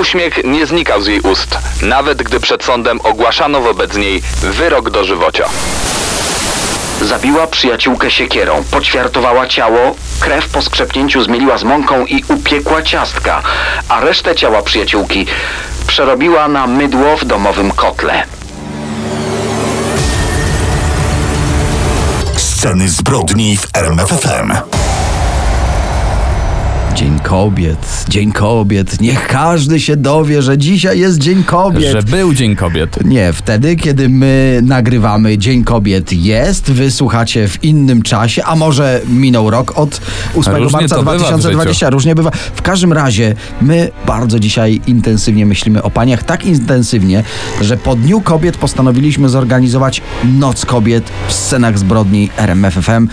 Uśmiech nie znikał z jej ust, nawet gdy przed sądem ogłaszano wobec niej wyrok dożywocia. Zabiła przyjaciółkę siekierą, poćwiartowała ciało, krew po skrzepnięciu zmieliła z mąką i upiekła ciastka, a resztę ciała przyjaciółki przerobiła na mydło w domowym kotle. Sceny zbrodni w RMFFM. Dzień kobiet, Dzień kobiet. Niech każdy się dowie, że dzisiaj jest Dzień kobiet. Że był Dzień Kobiet. Nie, wtedy, kiedy my nagrywamy Dzień Kobiet jest, wy słuchacie w innym czasie, a może minął rok od 8 Różnie marca to bywa w 2020. Różnie bywa. W każdym razie my bardzo dzisiaj intensywnie myślimy o paniach, tak intensywnie, że po Dniu Kobiet postanowiliśmy zorganizować Noc Kobiet w scenach zbrodni RMFFM.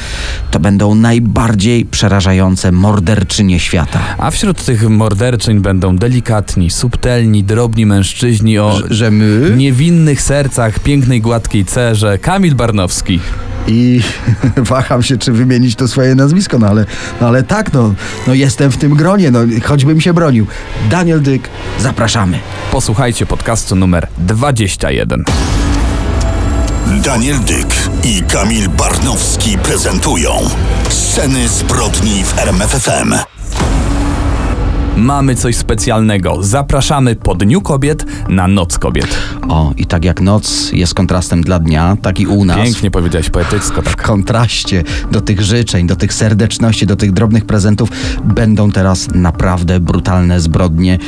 To będą najbardziej przerażające morderczynie świata. A wśród tych morderczyń będą delikatni, subtelni, drobni mężczyźni o Że- że my? niewinnych sercach, pięknej, gładkiej cerze. Kamil Barnowski. I waham się, czy wymienić to swoje nazwisko, no ale, no ale tak, no, no jestem w tym gronie, no choćbym się bronił. Daniel Dyk, zapraszamy. Posłuchajcie podcastu numer 21. Daniel Dyk i Kamil Barnowski prezentują Sceny zbrodni w RMFFM. Mamy coś specjalnego. Zapraszamy po Dniu Kobiet na Noc Kobiet. O, i tak jak noc jest kontrastem dla dnia, tak i u nas. Pięknie powiedziałeś poetycko, W tak. kontraście do tych życzeń, do tych serdeczności, do tych drobnych prezentów będą teraz naprawdę brutalne zbrodnie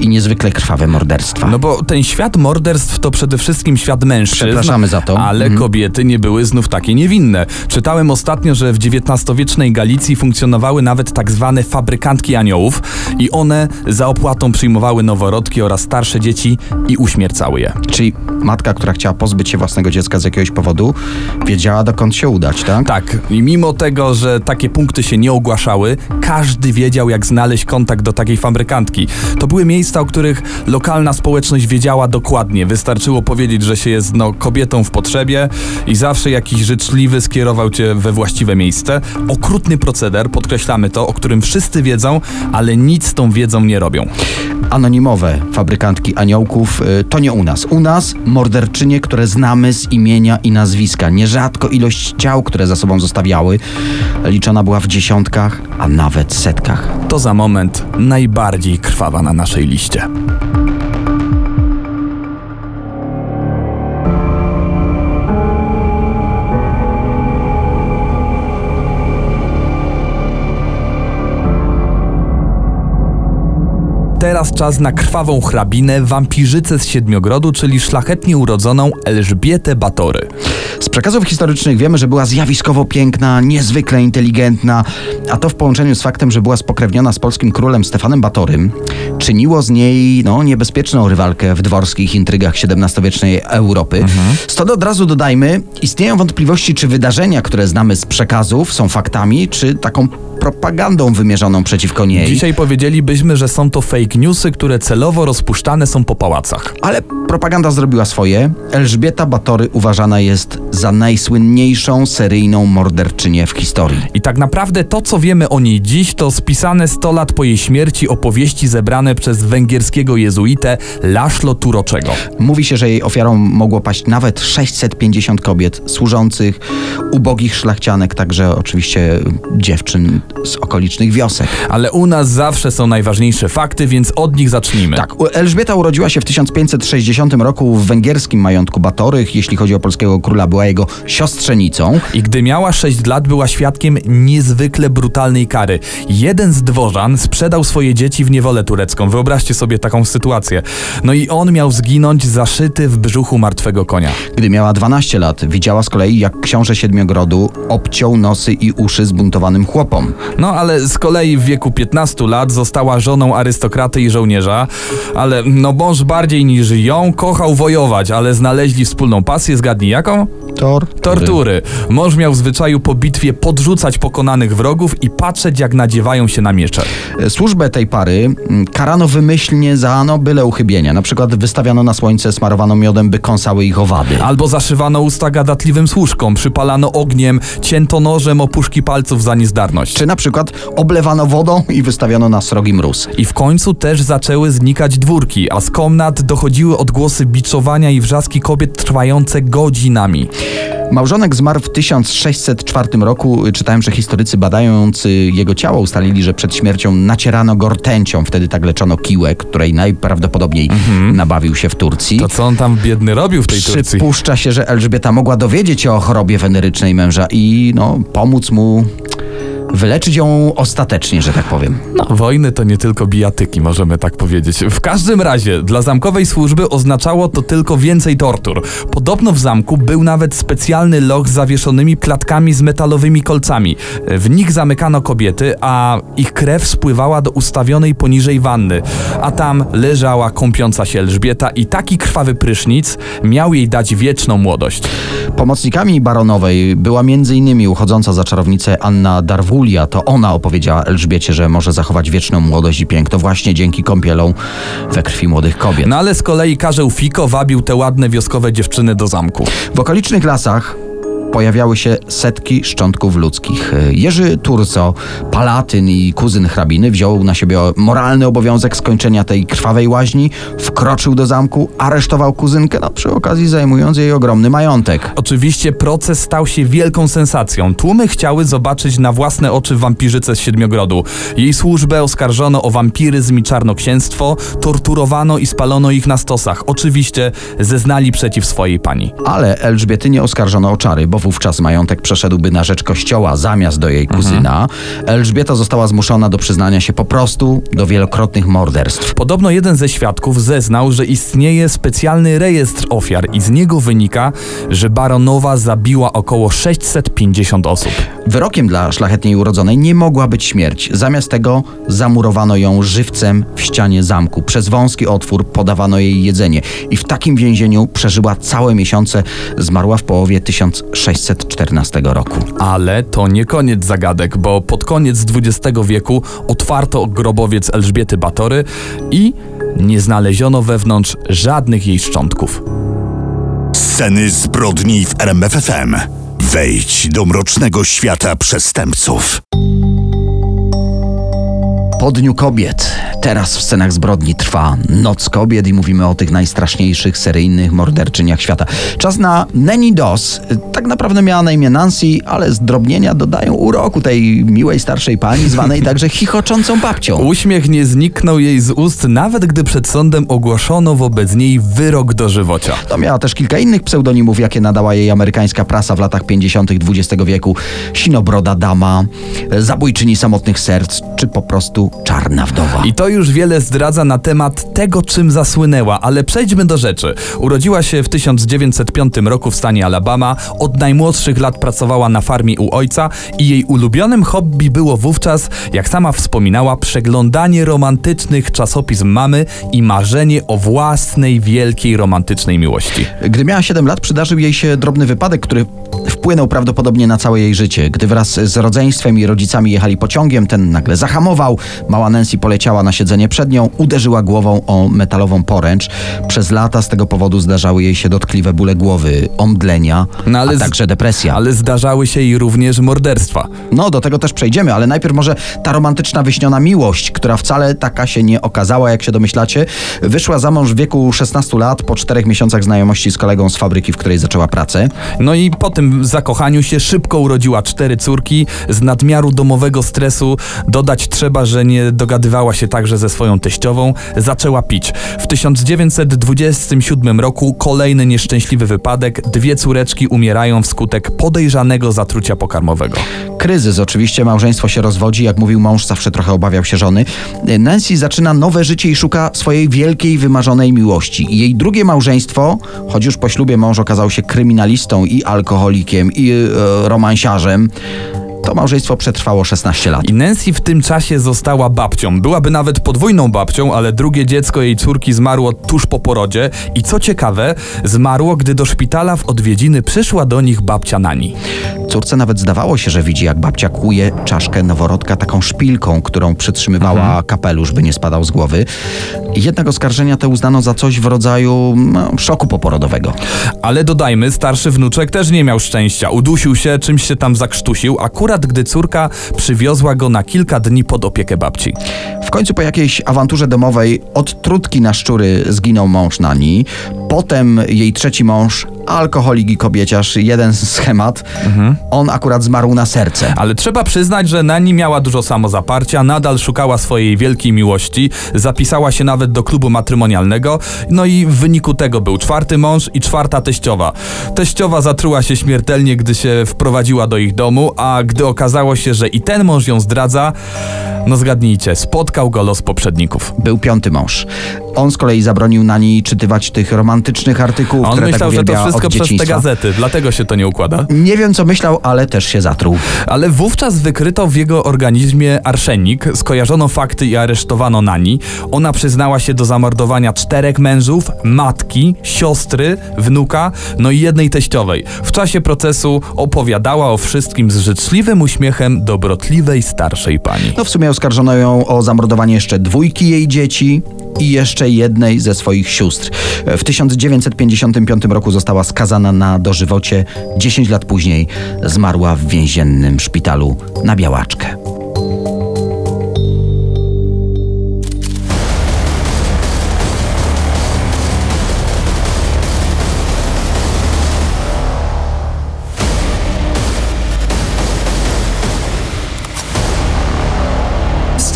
i niezwykle krwawe morderstwa. No bo ten świat morderstw to przede wszystkim świat mężczyzn. Przepraszamy za to. Ale Mhm. kobiety nie były znów takie niewinne. Czytałem ostatnio, że w XIX-wiecznej Galicji funkcjonowały nawet tak zwane fabrykantki aniołów i one za opłatą przyjmowały noworodki oraz starsze dzieci i uśmiercały je. Czyli matka, która chciała pozbyć się własnego dziecka z jakiegoś powodu, wiedziała dokąd się udać, tak? Tak, i mimo tego, że takie punkty się nie ogłaszały, każdy wiedział, jak znaleźć kontakt do takiej fabrykantki. To były miejsca, o których lokalna społeczność wiedziała dokładnie. Wystarczyło powiedzieć, że się jest no, kobietą w potrzebie i zawsze jakiś życzliwy skierował cię we właściwe miejsce. Okrutny proceder, podkreślamy to, o którym wszyscy wiedzą, ale nic z tą wiedzą nie robią. Anonimowe fabrykantki aniołków y, to nie u nas. U nas morderczynie, które znamy z imienia i nazwiska. Nierzadko ilość ciał, które za sobą zostawiały, liczona była w dziesiątkach, a nawet setkach. To za moment najbardziej krwawa na naszej liście. Teraz czas na krwawą hrabinę, wampirzycę z Siedmiogrodu, czyli szlachetnie urodzoną Elżbietę Batory. Z przekazów historycznych wiemy, że była zjawiskowo piękna, niezwykle inteligentna, a to w połączeniu z faktem, że była spokrewniona z polskim królem Stefanem Batorym, czyniło z niej no, niebezpieczną rywalkę w dworskich intrygach XVII-wiecznej Europy. Stąd od razu dodajmy, istnieją wątpliwości, czy wydarzenia, które znamy z przekazów, są faktami, czy taką propagandą wymierzoną przeciwko niej. Dzisiaj powiedzielibyśmy, że są to fake newsy, które celowo rozpuszczane są po pałacach. Ale propaganda zrobiła swoje. Elżbieta Batory uważana jest za najsłynniejszą seryjną morderczynię w historii. I tak naprawdę to, co wiemy o niej dziś, to spisane 100 lat po jej śmierci opowieści zebrane przez węgierskiego jezuitę Laszlo Turoczego. Mówi się, że jej ofiarą mogło paść nawet 650 kobiet służących, ubogich szlachcianek, także oczywiście dziewczyn z okolicznych wiosek. Ale u nas zawsze są najważniejsze fakty, więc od nich zacznijmy. Tak, Elżbieta urodziła się w 1560 roku w węgierskim majątku Batorych. Jeśli chodzi o polskiego króla, była jego siostrzenicą. I gdy miała 6 lat, była świadkiem niezwykle brutalnej kary. Jeden z dworzan sprzedał swoje dzieci w niewolę turecką. Wyobraźcie sobie taką sytuację. No i on miał zginąć zaszyty w brzuchu martwego konia. Gdy miała 12 lat, widziała z kolei, jak książę Siedmiogrodu obciął nosy i uszy zbuntowanym chłopom. No ale z kolei w wieku 15 lat została żoną arystokraty i żołnierza, ale no mąż bardziej niż ją kochał wojować, ale znaleźli wspólną pasję, zgadnij jaką? Tor. Tortury. Mąż miał w zwyczaju po bitwie podrzucać pokonanych wrogów i patrzeć, jak nadziewają się na miecze. Służbę tej pary karano wymyślnie za no byle uchybienia. Na przykład wystawiano na słońce, smarowano miodem, by kąsały ich owady. Albo zaszywano usta gadatliwym służkom, przypalano ogniem, cięto nożem opuszki palców za niezdarność. Czy na przykład oblewano wodą i wystawiano na srogi mróz. I w końcu też zaczęły znikać dwórki, a z komnat dochodziły odgłosy biczowania i wrzaski kobiet trwające godzinami. Małżonek zmarł w 1604 roku. Czytałem, że historycy badający jego ciało ustalili, że przed śmiercią nacierano go rtęcią. Wtedy tak leczono kiłę, której najprawdopodobniej nabawił się w Turcji. To co on tam biedny robił w tej Turcji? Przypuszcza się, że Elżbieta mogła dowiedzieć się o chorobie wenerycznej męża i no, pomóc mu wyleczyć ją ostatecznie, że tak powiem. No, wojny to nie tylko bijatyki, możemy tak powiedzieć. W każdym razie, dla zamkowej służby oznaczało to tylko więcej tortur. Podobno w zamku był nawet specjalny loch z zawieszonymi klatkami z metalowymi kolcami. W nich zamykano kobiety, a ich krew spływała do ustawionej poniżej wanny. A tam leżała kąpiąca się Elżbieta i taki krwawy prysznic miał jej dać wieczną młodość. Pomocnikami baronowej była m.in. uchodząca za czarownicę Anna Darwulia. To ona opowiedziała Elżbiecie, że może zachować wieczną młodość i piękno właśnie dzięki kąpielom we krwi młodych kobiet. No ale z kolei Karzeł Fiko wabił te ładne wioskowe dziewczyny do zamku. W okolicznych lasach pojawiały się setki szczątków ludzkich. Jerzy Turco, palatyn i kuzyn hrabiny, wziął na siebie moralny obowiązek skończenia tej krwawej łaźni, wkroczył do zamku, aresztował kuzynkę, no przy okazji zajmując jej ogromny majątek. Oczywiście proces stał się wielką sensacją. Tłumy chciały zobaczyć na własne oczy wampirzycę z Siedmiogrodu. Jej służbę oskarżono o wampiryzm i czarnoksięstwo, torturowano i spalono ich na stosach. Oczywiście zeznali przeciw swojej pani. Ale Elżbiety nie oskarżono o czary, bo wówczas majątek przeszedłby na rzecz kościoła zamiast do jej kuzyna. Elżbieta została zmuszona do przyznania się po prostu do wielokrotnych morderstw. Podobno jeden ze świadków zeznał, że istnieje specjalny rejestr ofiar i z niego wynika, że baronowa zabiła około 650 osób. Wyrokiem dla szlachetniej urodzonej nie mogła być śmierć. Zamiast tego zamurowano ją żywcem w ścianie zamku. Przez wąski otwór podawano jej jedzenie i w takim więzieniu przeżyła całe miesiące. Zmarła w połowie 1614 roku. Ale to nie koniec zagadek, bo pod koniec XX wieku otwarto grobowiec Elżbiety Batory i nie znaleziono wewnątrz żadnych jej szczątków. Sceny zbrodni w RMFFM. Wejdź do mrocznego świata przestępców. Po Dniu Kobiet. Teraz w scenach zbrodni trwa Noc Kobiet i mówimy o tych najstraszniejszych seryjnych morderczyniach świata. Czas na Nanny Doss. Tak naprawdę miała na imię Nancy, ale zdrobnienia dodają uroku tej miłej starszej pani, zwanej także chichoczącą babcią. Uśmiech nie zniknął jej z ust, nawet gdy przed sądem ogłoszono wobec niej wyrok dożywocia. To miała też kilka innych pseudonimów, jakie nadała jej amerykańska prasa w latach 50. XX wieku. Sinobroda dama, zabójczyni samotnych serc, czy po prostu czarna wdowa. I to już wiele zdradza na temat tego, czym zasłynęła, ale przejdźmy do rzeczy. Urodziła się w 1905 roku w stanie Alabama, od najmłodszych lat pracowała na farmie u ojca i jej ulubionym hobby było wówczas, jak sama wspominała, przeglądanie romantycznych czasopism mamy i marzenie o własnej wielkiej romantycznej miłości. Gdy miała 7 lat, przydarzył jej się drobny wypadek, który wpłynął prawdopodobnie na całe jej życie. Gdy wraz z rodzeństwem i rodzicami jechali pociągiem, ten nagle zahamował. Mała Nancy poleciała na siedzenie przed nią, uderzyła głową o metalową poręcz. Przez lata z tego powodu zdarzały jej się dotkliwe bóle głowy, omdlenia, No ale a także depresja. Ale zdarzały się jej również morderstwa. No, do tego też przejdziemy, ale najpierw może ta romantyczna wyśniona miłość, która wcale taka się nie okazała, jak się domyślacie. Wyszła za mąż w wieku 16 lat, po czterech miesiącach znajomości z kolegą z fabryki, w której zaczęła pracę. No i po tym zakochaniu się szybko urodziła cztery córki. Z nadmiaru domowego stresu dodać trzeba, że nie dogadywała się także ze swoją teściową. Zaczęła pić. W 1927 roku kolejny nieszczęśliwy wypadek. Dwie córeczki umierają wskutek podejrzanego zatrucia pokarmowego. Kryzys oczywiście, małżeństwo się rozwodzi, jak mówił mąż, zawsze trochę obawiał się żony. Nancy zaczyna nowe życie i szuka swojej wielkiej, wymarzonej miłości. Jej drugie małżeństwo, choć już po ślubie mąż okazał się kryminalistą i alkoholikiem i e, romansiarzem, To małżeństwo przetrwało 16 lat. I Nancy w tym czasie została babcią. Byłaby nawet podwójną babcią, ale drugie dziecko jej córki zmarło tuż po porodzie. I co ciekawe, zmarło, gdy do szpitala w odwiedziny przyszła do nich babcia Nani. Córce nawet zdawało się, że widzi, jak babcia kłuje czaszkę noworodka taką szpilką, którą przytrzymywała kapelusz, by nie spadał z głowy. Jednak oskarżenia te uznano za coś w rodzaju no, szoku poporodowego. Ale dodajmy, starszy wnuczek też nie miał szczęścia. Udusił się, czymś się tam zakrztusił, akurat gdy córka przywiozła go na kilka dni pod opiekę babci. W końcu po jakiejś awanturze domowej od trutki na szczury zginął mąż Nani. Potem jej trzeci mąż, alkoholik i kobieciarz, jeden schemat. On akurat zmarł na serce. Ale trzeba przyznać, że Nani miała dużo samozaparcia, nadal szukała swojej wielkiej miłości, zapisała się nawet do klubu matrymonialnego, no i w wyniku tego był czwarty mąż i czwarta teściowa. Teściowa zatruła się śmiertelnie, gdy się wprowadziła do ich domu, a gdy okazało się, że i ten mąż ją zdradza, no zgadnijcie, spotkał go los poprzedników. Był piąty mąż. On z kolei zabronił Nani czytywać tych romantycznych artykułów, A on które myślał, tak że to wszystko przez te gazety, dlatego się to nie układa. Nie wiem, co myślał, ale też się zatruł. Ale wówczas wykryto w jego organizmie arszenik, skojarzono fakty i aresztowano Nani. Ona przyznała się do zamordowania czterech mężów, matki, siostry, wnuka, no i jednej teściowej. W czasie procesu opowiadała o wszystkim z życzliwym uśmiechem dobrotliwej starszej pani. No w sumie oskarżono ją o zamordowanie jeszcze dwójki jej dzieci i jeszcze jednej ze swoich sióstr. W 1955 roku została skazana na dożywocie. 10 lat później zmarła w więziennym szpitalu na białaczkę.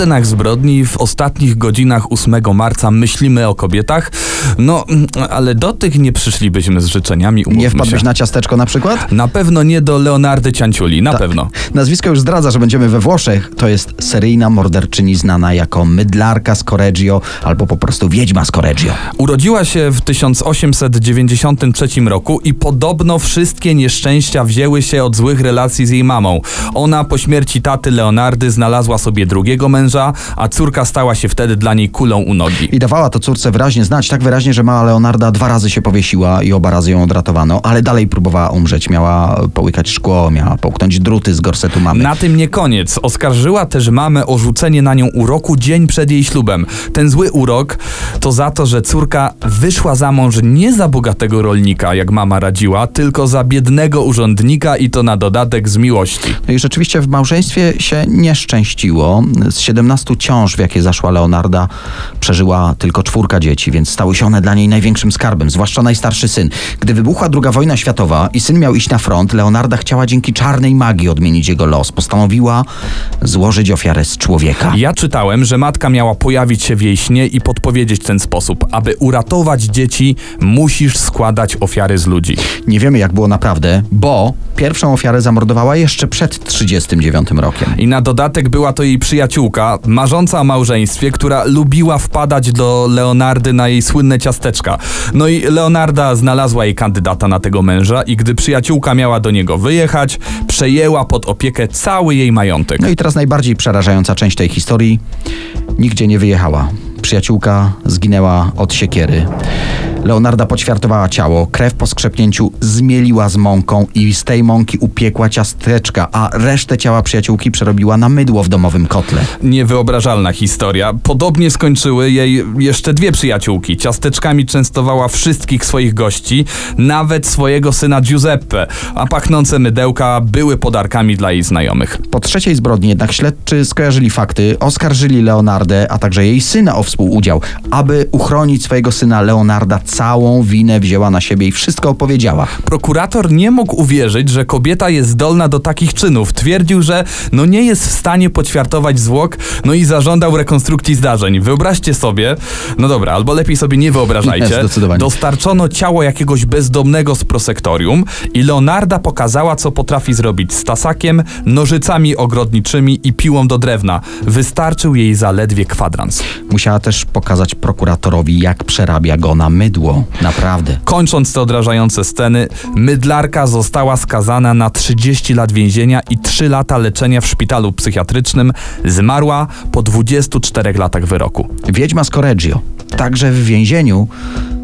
Scenach zbrodni w ostatnich godzinach 8 marca myślimy o kobietach, no mm, ale do tych nie przyszlibyśmy z życzeniami, Nie wpadłeś się. na ciasteczko na przykład? Na pewno nie do Leonardy Cianciuli, na Tak. pewno. Nazwisko już zdradza, że będziemy we Włoszech. To jest seryjna morderczyni znana jako mydlarka z Correggio albo po prostu wiedźma z Correggio. Urodziła się w 1893 roku i podobno wszystkie nieszczęścia wzięły się od złych relacji z jej mamą. Ona po śmierci taty Leonardy znalazła sobie drugiego męża, a córka stała się wtedy dla niej kulą u nogi. I dawała to córce wyraźnie znać, tak wyraźnie, że mała Leonarda dwa razy się powiesiła i oba razy ją odratowano, ale dalej próbowała umrzeć. Miała połykać szkło, miała połknąć druty z gorsetu mamy. Na tym nie koniec. Oskarżyła też mamę o rzucenie na nią uroku dzień przed jej ślubem. Ten zły urok to za to, że córka wyszła za mąż nie za bogatego rolnika, jak mama radziła, tylko za biednego urzędnika i to na dodatek z miłości. No i rzeczywiście w małżeństwie się nie szczęściło. Z 17 ciąż, w jakie zaszła Leonarda, przeżyła tylko czwórka dzieci, więc stały się one dla niej największym skarbem, zwłaszcza najstarszy syn. Gdy wybuchła II wojna światowa i syn miał iść na front, Leonarda chciała dzięki czarnej magii odmienić jego los. Postanowiła złożyć ofiarę z człowieka. Ja czytałem, że matka miała pojawić się w jej śnie i podpowiedzieć ten sposób. Aby uratować dzieci, musisz składać ofiary z ludzi. Nie wiemy, jak było naprawdę, bo pierwszą ofiarę zamordowała jeszcze przed 39 rokiem. I na dodatek była to jej przyjaciółka, marząca o małżeństwie, która lubiła wpadać do Leonardy na jej słynne ciasteczka. No i Leonarda znalazła jej kandydata na tego męża i gdy przyjaciółka miała do niego wyjechać, przejęła pod opiekę cały jej majątek. No i teraz najbardziej przerażająca część tej historii. Nigdzie nie wyjechała. Przyjaciółka zginęła od siekiery. Leonarda poćwiartowała ciało, krew po skrzepnięciu zmieliła z mąką i z tej mąki upiekła ciasteczka, a resztę ciała przyjaciółki przerobiła na mydło w domowym kotle. Niewyobrażalna historia. Podobnie skończyły jej jeszcze dwie przyjaciółki. Ciasteczkami częstowała wszystkich swoich gości, nawet swojego syna Giuseppe, a pachnące mydełka były podarkami dla jej znajomych. Po trzeciej zbrodni jednak śledczy skojarzyli fakty, oskarżyli Leonardę, a także jej syna o współudział. Aby uchronić swojego syna, Leonarda całą winę wzięła na siebie i wszystko opowiedziała. Prokurator nie mógł uwierzyć, że kobieta jest zdolna do takich czynów. Twierdził, że no nie jest w stanie poćwiartować zwłok, no i zażądał rekonstrukcji zdarzeń. Wyobraźcie sobie, no dobra, albo lepiej sobie nie wyobrażajcie. Zdecydowanie. Dostarczono ciało jakiegoś bezdomnego z prosektorium i Leonarda pokazała, co potrafi zrobić z tasakiem, nożycami ogrodniczymi i piłą do drewna. Wystarczył jej zaledwie kwadrans. Musiała też pokazać prokuratorowi, jak przerabia go na mydło. Naprawdę. Kończąc te odrażające sceny, mydlarka została skazana na 30 lat więzienia i 3 lata leczenia w szpitalu psychiatrycznym. Zmarła po 24 latach wyroku. Wiedźma z Correggio, także w więzieniu,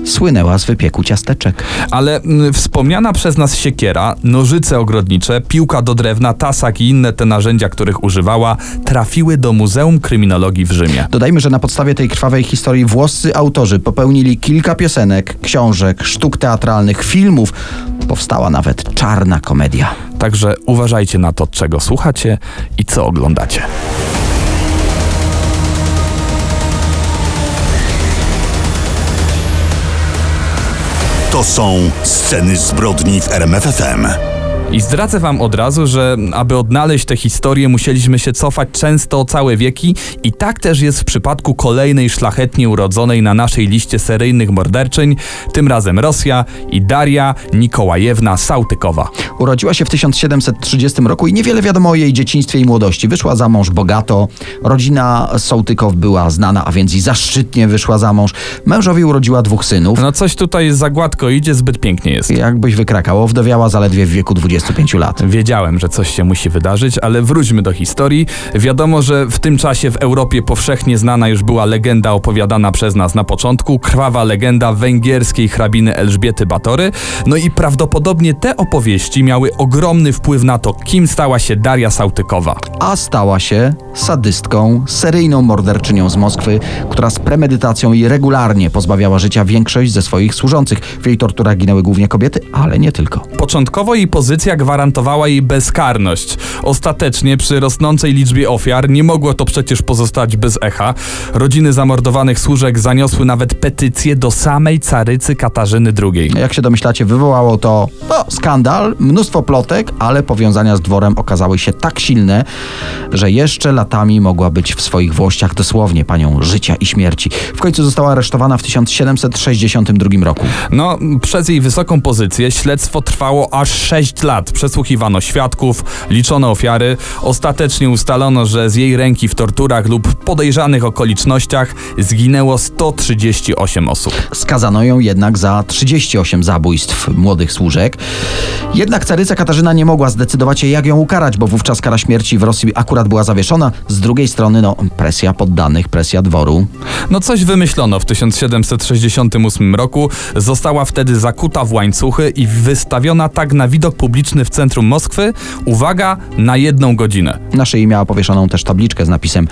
słynęła z wypieku ciasteczek. Ale mm, wspomniana przez nas siekiera, nożyce ogrodnicze, piłka do drewna, tasak i inne te narzędzia, których używała, trafiły do Muzeum Kryminologii w Rzymie. Dodajmy, że na podstawie tej krwawej historii włoscy autorzy popełnili kilka piosenek, książek, sztuk teatralnych, filmów. Powstała nawet czarna komedia. Także uważajcie na to, czego słuchacie i co oglądacie. To są sceny zbrodni w RMFFM. I zdradzę wam od razu, że aby odnaleźć tę historię, musieliśmy się cofać często o całe wieki i tak też jest w przypadku kolejnej szlachetnie urodzonej na naszej liście seryjnych morderczyń, tym razem Rosja i Daria Nikołajewna Sautykowa. Urodziła się w 1730 roku i niewiele wiadomo o jej dzieciństwie i młodości. Wyszła za mąż bogato, rodzina Sołtykow była znana, a więc i zaszczytnie wyszła za mąż. Mężowi urodziła dwóch synów. No coś tutaj za gładko idzie, zbyt pięknie jest. Jakbyś wykrakało, wdowiała zaledwie w wieku 25 lat. Wiedziałem, że coś się musi wydarzyć, ale wróćmy do historii. Wiadomo, że w tym czasie w Europie powszechnie znana już była legenda opowiadana przez nas na początku, krwawa legenda węgierskiej hrabiny Elżbiety Batory. No i prawdopodobnie te opowieści miały ogromny wpływ na to, kim stała się Daria Sautykowa. A stała się sadystką, seryjną morderczynią z Moskwy, która z premedytacją i regularnie pozbawiała życia większość ze swoich służących. W jej torturach ginęły głównie kobiety, ale nie tylko. Początkowo jej pozycja gwarantowała jej bezkarność. Ostatecznie przy rosnącej liczbie ofiar nie mogło to przecież pozostać bez echa. Rodziny zamordowanych służek zaniosły nawet petycję do samej carycy Katarzyny II. Jak się domyślacie, wywołało to no, skandal, mnóstwo plotek, ale powiązania z dworem okazały się tak silne, że jeszcze latami mogła być w swoich włościach dosłownie panią życia i śmierci. W końcu została aresztowana w 1762 roku. No, przez jej wysoką pozycję śledztwo trwało aż 6 lat. Przesłuchiwano świadków, liczono ofiary. Ostatecznie ustalono, że z jej ręki w torturach lub podejrzanych okolicznościach zginęło 138 osób. Skazano ją jednak za 38 zabójstw młodych służek. Jednak caryca Katarzyna nie mogła zdecydować się, jak ją ukarać, bo wówczas kara śmierci w Rosji akurat była zawieszona. Z drugiej strony, no, presja poddanych, presja dworu. No coś wymyślono w 1768 roku. Została wtedy zakuta w łańcuchy i wystawiona tak na widok publiczny w centrum Moskwy. Uwaga, na jedną godzinę. Na szyi miała powieszoną też tabliczkę z napisem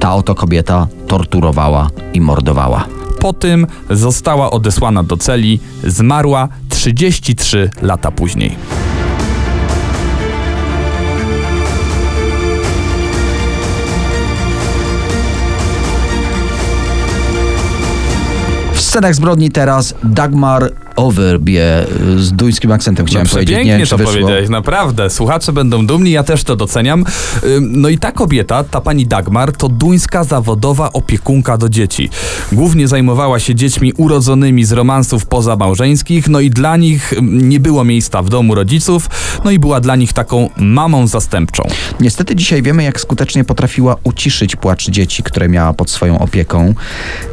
Ta oto kobieta torturowała i mordowała. Po tym została odesłana do celi, zmarła 33 lata później. Scenach zbrodni teraz Dagmar Overbie z duńskim akcentem chciałem no, powiedzieć. Nie Pięknie wiem, to wyszło. powiedziałeś, naprawdę. Słuchacze będą dumni, ja też to doceniam. No i ta kobieta, ta pani Dagmar, to duńska zawodowa opiekunka do dzieci. Głównie zajmowała się dziećmi urodzonymi z romansów pozamałżeńskich, no i dla nich nie było miejsca w domu rodziców, no i była dla nich taką mamą zastępczą. Niestety dzisiaj wiemy, jak skutecznie potrafiła uciszyć płacz dzieci, które miała pod swoją opieką.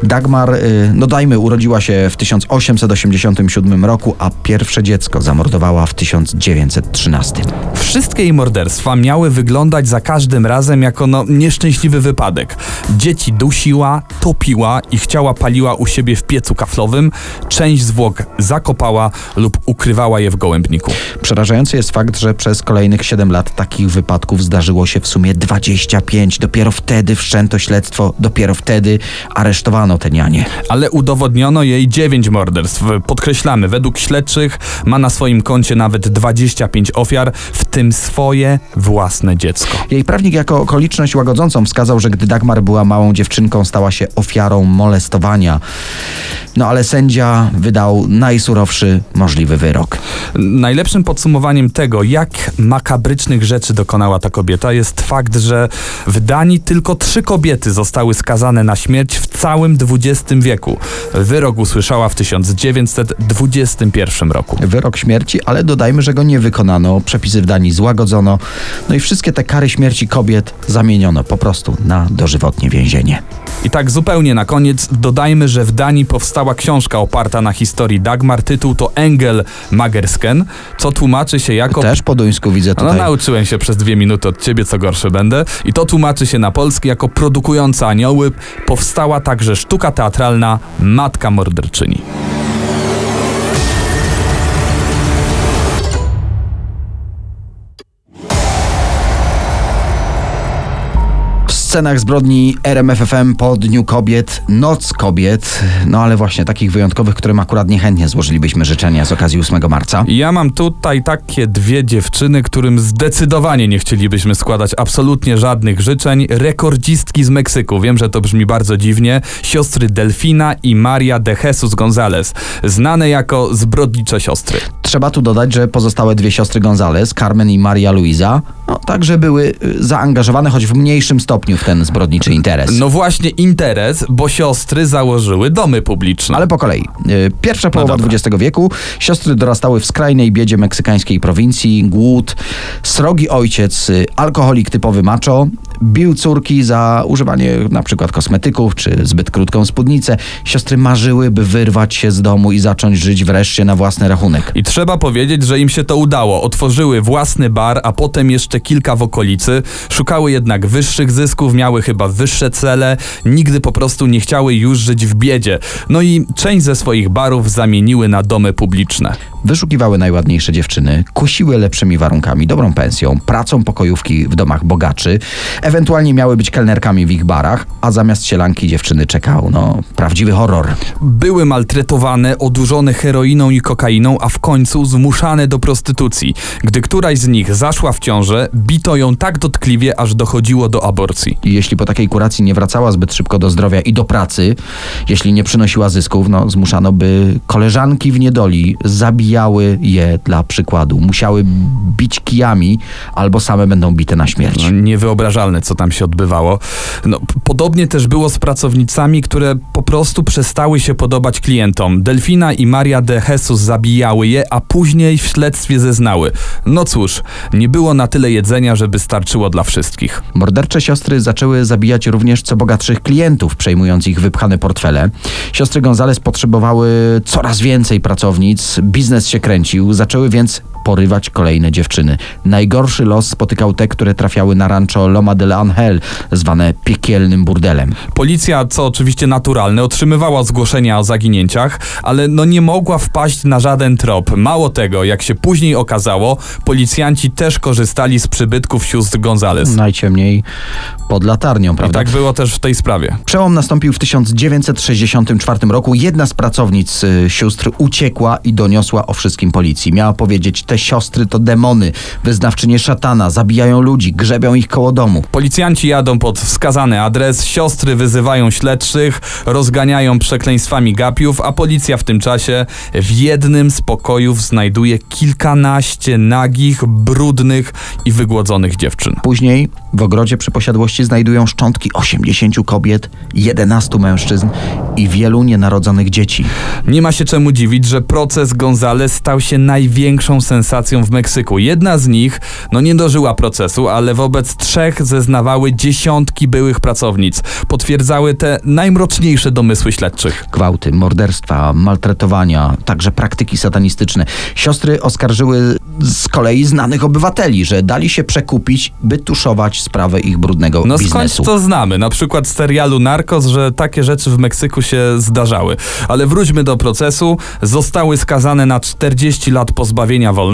Dagmar, y, no dajmy, urodziła się w 1887 roku, a pierwsze dziecko zamordowała w 1913. Wszystkie jej morderstwa miały wyglądać za każdym razem jako no, nieszczęśliwy wypadek. Dzieci dusiła, topiła, ich ciała paliła u siebie w piecu kaflowym, część zwłok zakopała lub ukrywała je w gołębniku. Przerażający jest fakt, że przez kolejnych 7 lat takich wypadków zdarzyło się w sumie 25. Dopiero wtedy wszczęto śledztwo, dopiero wtedy aresztowano te nianie. Ale udowodniono jej dziewięć morderstw. Podkreślamy, według śledczych ma na swoim koncie nawet 25 ofiar, w tym swoje własne dziecko. Jej prawnik jako okoliczność łagodzącą wskazał, że gdy Dagmar była małą dziewczynką, stała się ofiarą molestowania. No ale sędzia wydał najsurowszy możliwy wyrok. Najlepszym podsumowaniem tego, jak makabrycznych rzeczy dokonała ta kobieta, jest fakt, że w Danii tylko trzy kobiety zostały skazane na śmierć w całym XX wieku. Wyrok usłyszała w 1921 roku. Wyrok śmierci, ale dodajmy, że go nie wykonano. Przepisy w Danii złagodzono. No i wszystkie te kary śmierci kobiet zamieniono po prostu na dożywotnie więzienie. I tak zupełnie na koniec dodajmy, że w Danii powstała książka oparta na historii Dagmar. Tytuł to Engel Magersken, co tłumaczy się jako... Też po duńsku widzę No tutaj. nauczyłem się przez dwie minuty od ciebie, co gorsze będę. I to tłumaczy się na polski jako produkująca anioły. Powstała także sztuka teatralna Matka Morderczyni. Scenach zbrodni RMFFM po Dniu Kobiet, Noc Kobiet, no ale właśnie takich wyjątkowych, którym akurat niechętnie złożylibyśmy życzenia z okazji 8 marca. Ja mam tutaj takie dwie dziewczyny, którym zdecydowanie nie chcielibyśmy składać absolutnie żadnych życzeń. Rekordzistki z Meksyku. Wiem, że to brzmi bardzo dziwnie. Siostry Delfina i Maria de Jesus González. Znane jako zbrodnicze siostry. Trzeba tu dodać, że pozostałe dwie siostry Gonzales, Carmen i Maria Luisa, no, także były y, zaangażowane, choć w mniejszym stopniu w ten zbrodniczy interes. No właśnie interes, bo siostry założyły domy publiczne. Ale po kolei. Y, Pierwsza połowa dobra. XX wieku. Siostry dorastały w skrajnej biedzie meksykańskiej prowincji, głód, srogi ojciec, y, alkoholik typowy macho, bił córki za używanie na przykład kosmetyków czy zbyt krótką spódnicę. Siostry marzyły, by wyrwać się z domu i zacząć żyć wreszcie na własny rachunek. I trzeba powiedzieć, że im się to udało. Otworzyły własny bar, a potem jeszcze kilka w okolicy. Szukały jednak wyższych zysków, miały chyba wyższe cele. Nigdy po prostu nie chciały już żyć w biedzie. No i część ze swoich barów zamieniły na domy publiczne. Wyszukiwały najładniejsze dziewczyny, kusiły lepszymi warunkami, dobrą pensją, pracą pokojówki w domach bogaczy, ewentualnie miały być kelnerkami w ich barach, a zamiast sielanki dziewczyny czekał, no, prawdziwy horror. Były maltretowane, odurzone heroiną i kokainą, a w końcu zmuszane do prostytucji. Gdy któraś z nich zaszła w ciążę, bito ją tak dotkliwie, aż dochodziło do aborcji. I jeśli po takiej kuracji nie wracała zbyt szybko do zdrowia i do pracy, jeśli nie przynosiła zysków, no, zmuszano, by koleżanki w niedoli zabijały je dla przykładu. Musiały bić kijami, albo same będą bite na śmierć. No, niewyobrażalne, co tam się odbywało. No, podobnie też było z pracownicami, które po prostu przestały się podobać klientom. Delfina i Maria de Jesus zabijały je, a później w śledztwie zeznały. No cóż, nie było na tyle jedzenia, żeby starczyło dla wszystkich. Mordercze siostry zaczęły zabijać również co bogatszych klientów, przejmując ich wypchane portfele. Siostry Gonzales potrzebowały coraz więcej pracownic, biznes się kręcił, zaczęły więc porywać kolejne dziewczyny. Najgorszy los spotykał te, które trafiały na rancho Loma del Angel, zwane piekielnym burdelem. Policja, co oczywiście naturalne, otrzymywała zgłoszenia o zaginięciach, ale no nie mogła wpaść na żaden trop. Mało tego, jak się później okazało, policjanci też korzystali z przybytków sióstr Gonzales. Najciemniej pod latarnią, I prawda? tak było też w tej sprawie. Przełom nastąpił w 1964 roku. Jedna z pracownic y, sióstr uciekła i doniosła o wszystkim policji. Miała powiedzieć, te siostry to demony, wyznawczynie szatana, zabijają ludzi, grzebią ich koło domu. Policjanci jadą pod wskazany adres, siostry wyzywają śledczych, rozganiają przekleństwami gapiów, a policja w tym czasie w jednym z pokojów znajduje kilkanaście nagich, brudnych i wygłodzonych dziewczyn. Później w ogrodzie przy posiadłości znajdują szczątki 80 kobiet, 11 mężczyzn i wielu nienarodzonych dzieci. Nie ma się czemu dziwić, że proces Gonzales stał się największą sensacją w Meksyku. Jedna z nich, no nie dożyła procesu, ale wobec trzech zeznawały dziesiątki byłych pracownic. Potwierdzały te najmroczniejsze domysły śledczych. Gwałty, morderstwa, maltretowania, także praktyki satanistyczne. Siostry oskarżyły z kolei znanych obywateli, że dali się przekupić, by tuszować sprawę ich brudnego No skąd biznesu. to znamy? Na przykład z serialu Narcos, że takie rzeczy w Meksyku się zdarzały. Ale wróćmy do procesu. Zostały skazane na 40 lat pozbawienia wolności.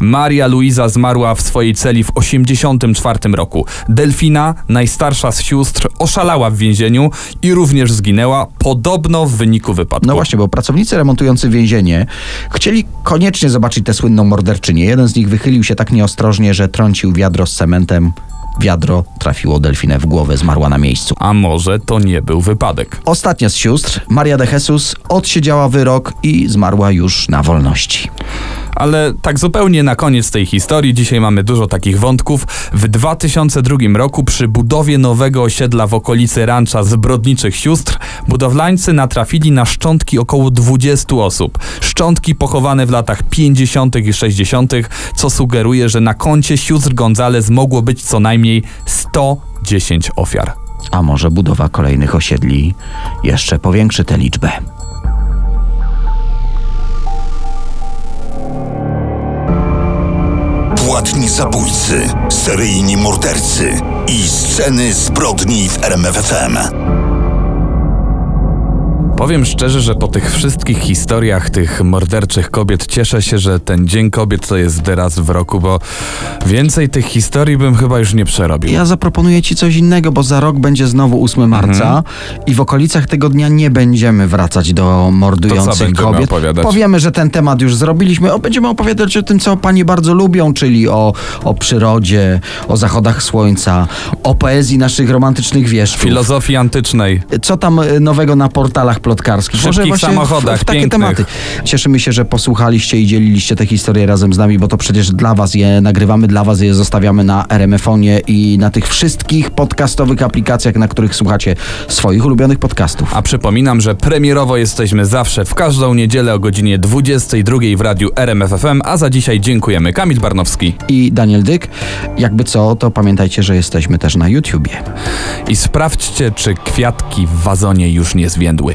Maria Luisa zmarła w swojej celi w 84 roku. Delfina, najstarsza z sióstr, oszalała w więzieniu i również zginęła, podobno w wyniku wypadku. No właśnie, bo pracownicy remontujący więzienie chcieli koniecznie zobaczyć tę słynną morderczynię. Jeden z nich wychylił się tak nieostrożnie, że trącił wiadro z cementem. Wiadro trafiło delfinę w głowę, zmarła na miejscu. A może to nie był wypadek? Ostatnia z sióstr, Maria de Jesus, odsiedziała wyrok i zmarła już na wolności. Ale tak zupełnie na koniec tej historii, dzisiaj mamy dużo takich wątków. W 2002 roku przy budowie nowego osiedla w okolicy rancza zbrodniczych sióstr budowlańcy natrafili na szczątki około 20 osób. Szczątki pochowane w latach 50. i 60., co sugeruje, że na koncie sióstr Gonzales mogło być co najmniej 110 ofiar. A może budowa kolejnych osiedli jeszcze powiększy tę liczbę. Zabójcy, seryjni mordercy i sceny zbrodni w RMFFM. Powiem szczerze, że po tych wszystkich historiach tych morderczych kobiet cieszę się, że ten Dzień Kobiet to jest teraz w roku, bo więcej tych historii bym chyba już nie przerobił. Ja zaproponuję ci coś innego, bo za rok będzie znowu 8 marca i w okolicach tego dnia nie będziemy wracać do mordujących kobiet. opowiadać? Powiemy, że ten temat już zrobiliśmy. O, będziemy opowiadać o tym, co panie bardzo lubią, czyli o, o przyrodzie, o zachodach słońca, o poezji naszych romantycznych wieszczów. Filozofii antycznej. co tam y, nowego na portalach plotkarskich. Szybkich właśnie samochodach, w, w takie pięknych. tematy. Cieszymy się, że posłuchaliście i dzieliliście te historie razem z nami, bo to przecież dla was je nagrywamy, dla was je zostawiamy na RMF-onie i na tych wszystkich podcastowych aplikacjach, na których słuchacie swoich ulubionych podcastów. A przypominam, że premierowo jesteśmy zawsze w każdą niedzielę o godzinie 22 w radiu RMFFM, a za dzisiaj dziękujemy. Kamil Barnowski. I Daniel Dyk, jakby co, to pamiętajcie, że jesteśmy też na YouTubie. I sprawdźcie, czy kwiatki w wazonie już nie zwiędły.